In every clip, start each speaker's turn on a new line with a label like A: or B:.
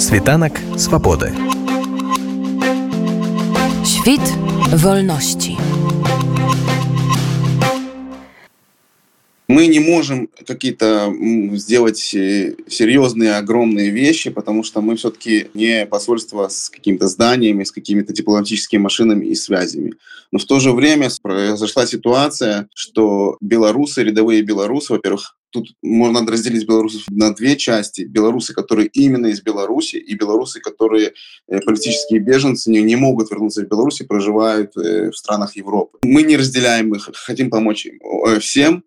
A: Світанак свабоды.
B: Świt wolności.
C: Мы не можем какие-то сделать э, серьезные, огромные вещи, потому что мы все-таки не посольство с какими-то зданиями, с какими-то дипломатическими машинами и связями. Но в то же время произошла ситуация, что белорусы, рядовые белорусы, во-первых, тут можно разделить белорусов на две части. Белорусы, которые именно из Беларуси, и белорусы, которые э, политические беженцы, не, не могут вернуться в Беларусь и проживают э, в странах Европы. Мы не разделяем их, хотим помочь им, э, всем.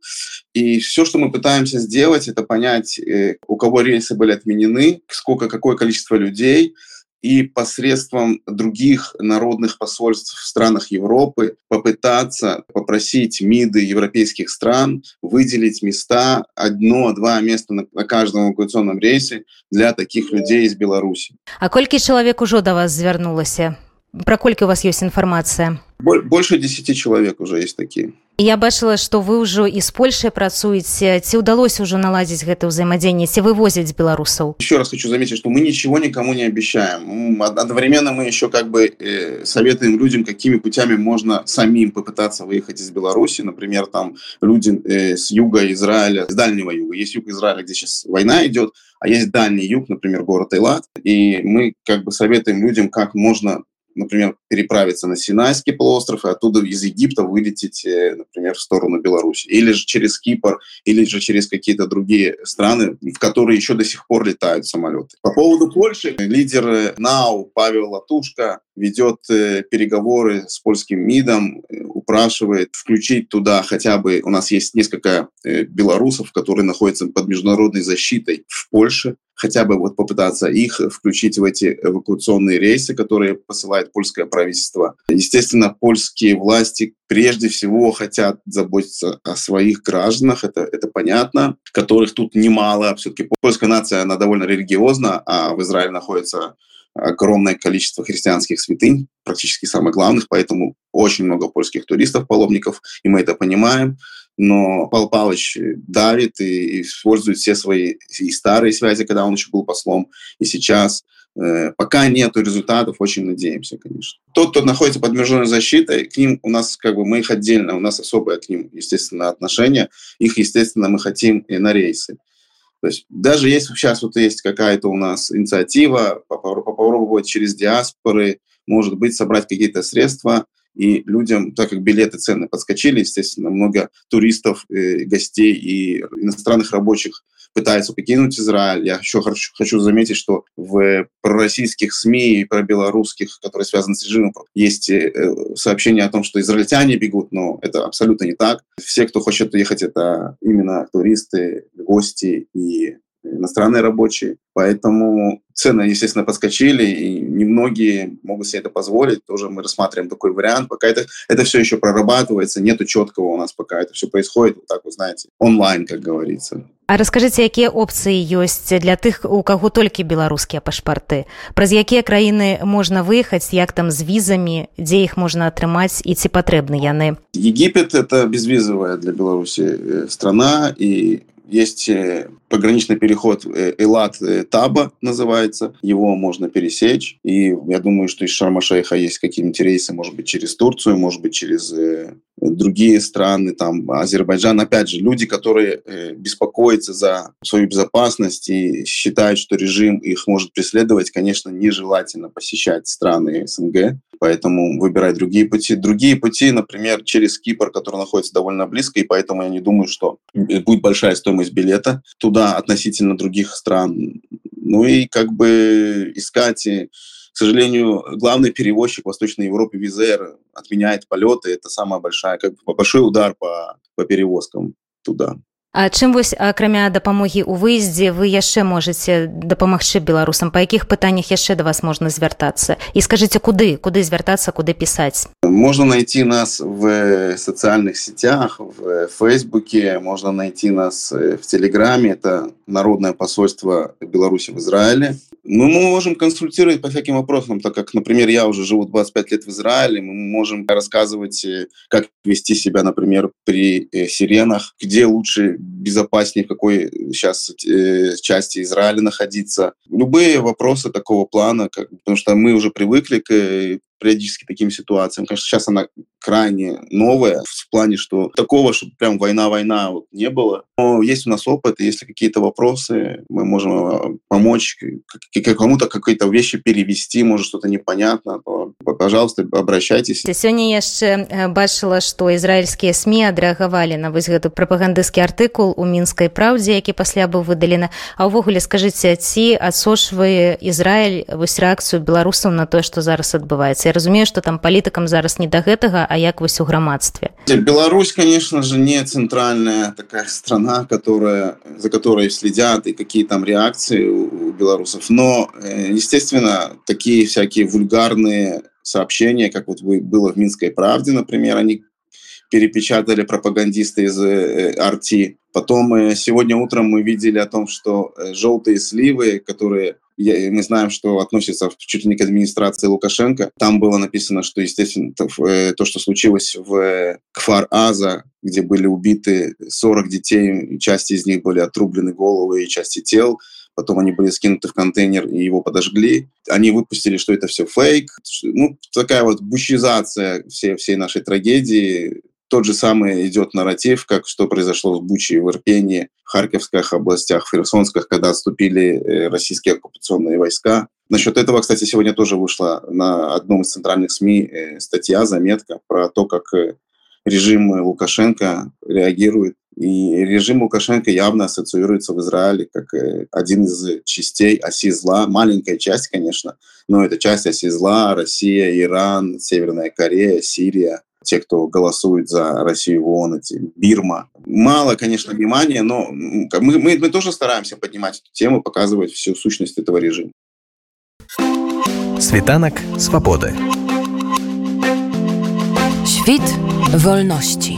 C: И все, что мы пытаемся сделать, это понять, у кого рейсы были отменены, сколько, какое количество людей, и посредством других народных посольств в странах Европы попытаться попросить МИДы европейских стран выделить места, одно-два места на, на каждом эвакуационном рейсе для таких людей из Беларуси.
B: А колькі чалавек ужо да вас звярнулася? Пра колькі у вас ёсць інфармацыя?
C: Больше 10 человек уже есть такие.
B: Я бачыла, што вы ўжо і з Польшай працуеце, ці ўдалося ўжо наладзіць гэта ўзаемадзеянне, ці вывозяць беларусаў.
C: Еще раз хочу заметить, что мы ничего никому не обещаем. М, од- Одновременно мы еще как бы э, советуем людям, какими путями можно самим попытаться выехать из Беларуси. Например, там люди э, с юга Израиля, с дальнего юга. Есть юг Израиля, где сейчас война идет, а есть дальний юг, например, город Эйлат. И мы как бы советуем людям, как можно например, переправиться на Синайский полуостров и оттуда из Египта вылететь, э, например, в сторону Беларуси. Или же через Кипр, или же через какие-то другие страны, в которые еще до сих пор летают самолеты. По поводу Польши, лидер э, НАУ Павел Латушка ведет э, переговоры с польским МИДом, упрашивает включить туда хотя бы, у нас есть несколько белорусов, которые находятся под международной защитой в Польше, хотя бы вот попытаться их включить в эти эвакуационные рейсы, которые посылает польское правительство. Естественно, польские власти прежде всего хотят заботиться о своих гражданах, это, это понятно, которых тут немало. Все-таки польская нация, она довольно религиозна, а в Израиле находится огромное количество христианских святынь, практически самых главных, поэтому очень много польских туристов, паломников, и мы это понимаем но Павел Павлович давит и использует все свои и старые связи, когда он еще был послом, и сейчас. Э, Пока нету результатов, очень надеемся, конечно. Тот, кто находится под международной защитой, к ним у нас, как бы, мы их отдельно, у нас особое к ним, естественно, отношение. Их, естественно, мы хотим и на рейсы. То есть даже если сейчас вот есть какая-то у нас инициатива попробовать через диаспоры, может быть, собрать какие-то средства, и людям, так как билеты цены подскочили, естественно, много туристов, э, гостей и иностранных рабочих пытаются покинуть Израиль. Я еще хочу, хочу заметить, что в пророссийских СМИ и про белорусских, которые связаны с режимом, есть э, сообщения о том, что израильтяне бегут, но это абсолютно не так. Все, кто хочет уехать, это именно туристы, гости и иностранные рабочие. Поэтому цены, естественно, подскочили, и немногие могут себе это позволить. Тоже мы рассматриваем такой вариант. Пока это, это все еще прорабатывается, нету четкого у нас пока. Это все происходит, вот так вы знаете, онлайн, как говорится.
B: А раскажыце, якія опцыі ёсць для тых, у каго толькі беларускія пашпарты. Праз якія краіны можна выехаць, як там з візамі, дзе іх можна атрымаць і ці патрэбны яны.
C: Египет – это безвизовая для Беларуси э, страна, и есть э, пограничный переход э, Элат-Таба называется. Его можно пересечь. И я думаю, что из Шарма-Шейха есть какие-нибудь рейсы, может быть, через Турцию, может быть, через другие страны, там, Азербайджан. Опять же, люди, которые беспокоятся за свою безопасность и считают, что режим их может преследовать, конечно, нежелательно посещать страны СНГ. Поэтому выбирать другие пути. Другие пути, например, через Кипр, который находится довольно близко, и поэтому я не думаю, что будет большая стоимость билета туда относительно других стран. Ну и как бы искать к сожалению, главный перевозчик Восточной Европы Визер отменяет полеты. Это самая большая, как бы большой удар по, по перевозкам туда.
B: А чым вось акрамя дапамогі ў выездзе вы яшчэ можаце дапамагчы беларусам па якіх пытаннях яшчэ да вас можна звяртацца і скажыце куды куды звяртацца куды пісаць
C: можно найти нас в социальных сетях в фейсбуке можно найти нас в телеграме это народное посольство беларуси в израиле Мы можем консультировать по всяким вопросам, так как, например, я уже живу 25 лет в Израиле, мы можем рассказывать, э, как вести себя, например, при э, сиренах, где лучше, безопаснее, в какой сейчас э, части Израиля находиться. Любые вопросы такого плана, как, потому что мы уже привыкли к периодически таким ситуациям. Конечно, сейчас она крайне новая в плане, что такого, чтобы прям война-война вот не было. Но есть у нас опыт, если какие-то вопросы, мы можем э, помочь кому-то какие-то вещи перевести, может что-то непонятно, то, пожалуйста, обращайтесь.
B: Сегодня яшчэ э, бачыла, что израильскія СМИ адрэагавалі на вось гэты прапагандысцкі артыкул у мінскай праўдзе, які пасля быў выдалены. А ўвогуле скажыце, ці адсочвае Ізраиль вось рэакцыю беларусаў на тое, што зараз адбываецца разумею что там палітыкам зараз не до гэтага а як вось у грамадстве
C: Беларусь конечно же не центральная такая страна которая за которой следят и какие там реакции у белорусов но э, естественно такие всякие вульгарные сообщения как вот было в минской правде например они перепечатали пропагандисты из э, арти потом э, сегодня утром мы видели о том что желтые сливы которые мы знаем, что относится чуть ли не к администрации Лукашенко. Там было написано, что, естественно, э, то что случилось в Кфар-Аза, где были убиты 40 детей, части из них были отрублены головы и части тел, потом они были скинуты в контейнер и его подожгли. Они выпустили, что это все фейк. Ну, такая вот бушизация всей, всей нашей трагедии тот же самый идет нарратив, как что произошло в Буче в Ирпении, в Харьковских областях, в Херсонских, когда отступили э, российские оккупационные войска. Насчет этого, кстати, сегодня тоже вышла на одном из центральных СМИ э, статья, заметка про то, как э, режим Лукашенко реагирует. И режим Лукашенко явно ассоциируется в Израиле как один из частей оси зла. Маленькая часть, конечно, но это часть оси зла. Россия, Иран, Северная Корея, Сирия те, кто голосует за Россию в ООН, эти Бирма. Мало, конечно, внимания, но мы, мы, мы тоже стараемся поднимать эту тему, показывать всю сущность этого режима.
A: Світанак свабоды. Świt wolności.